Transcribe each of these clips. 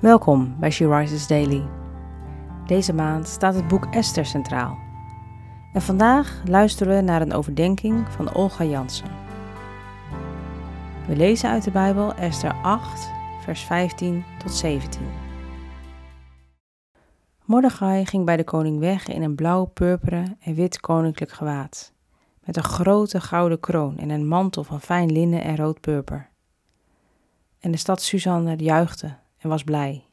Welkom bij She Rises Daily. Deze maand staat het boek Esther centraal. En vandaag luisteren we naar een overdenking van Olga Jansen. We lezen uit de Bijbel Esther 8, vers 15 tot 17. Mordechai ging bij de koning weg in een blauw, purperen en wit koninklijk gewaad, met een grote gouden kroon en een mantel van fijn linnen en rood purper. En de stad Suzanne juichte en was blij.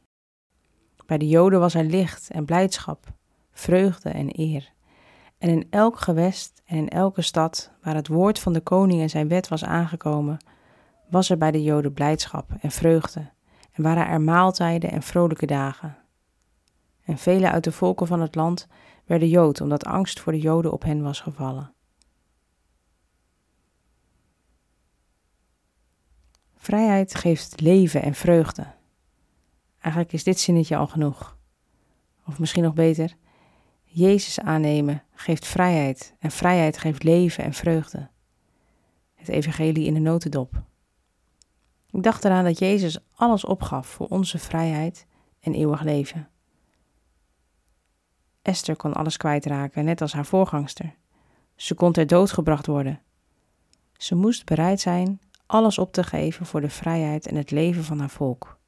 Bij de Joden was er licht en blijdschap, vreugde en eer. En in elk gewest en in elke stad waar het woord van de koning en zijn wet was aangekomen, was er bij de Joden blijdschap en vreugde, en waren er maaltijden en vrolijke dagen. En vele uit de volken van het land werden Jood, omdat angst voor de Joden op hen was gevallen. Vrijheid geeft leven en vreugde. Eigenlijk is dit zinnetje al genoeg. Of misschien nog beter, Jezus aannemen geeft vrijheid en vrijheid geeft leven en vreugde. Het evangelie in de notendop. Ik dacht eraan dat Jezus alles opgaf voor onze vrijheid en eeuwig leven. Esther kon alles kwijtraken, net als haar voorgangster. Ze kon ter dood gebracht worden. Ze moest bereid zijn alles op te geven voor de vrijheid en het leven van haar volk.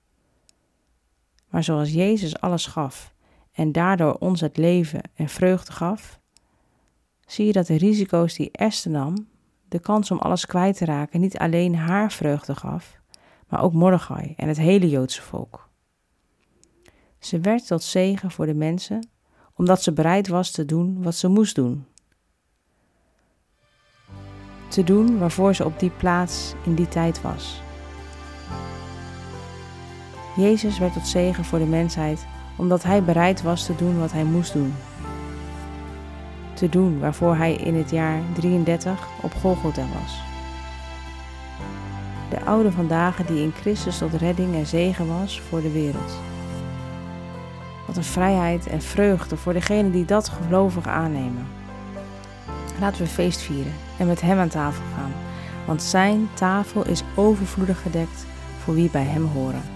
Maar zoals Jezus alles gaf en daardoor ons het leven en vreugde gaf, zie je dat de risico's die Esther nam, de kans om alles kwijt te raken, niet alleen haar vreugde gaf, maar ook Mordechai en het hele Joodse volk. Ze werd tot zegen voor de mensen, omdat ze bereid was te doen wat ze moest doen. Te doen waarvoor ze op die plaats in die tijd was. Jezus werd tot zegen voor de mensheid omdat hij bereid was te doen wat hij moest doen. Te doen waarvoor hij in het jaar 33 op Golgotha was. De oude vandaag die in Christus tot redding en zegen was voor de wereld. Wat een vrijheid en vreugde voor degenen die dat gelovig aannemen. Laten we feest vieren en met Hem aan tafel gaan, want Zijn tafel is overvloedig gedekt voor wie bij Hem horen.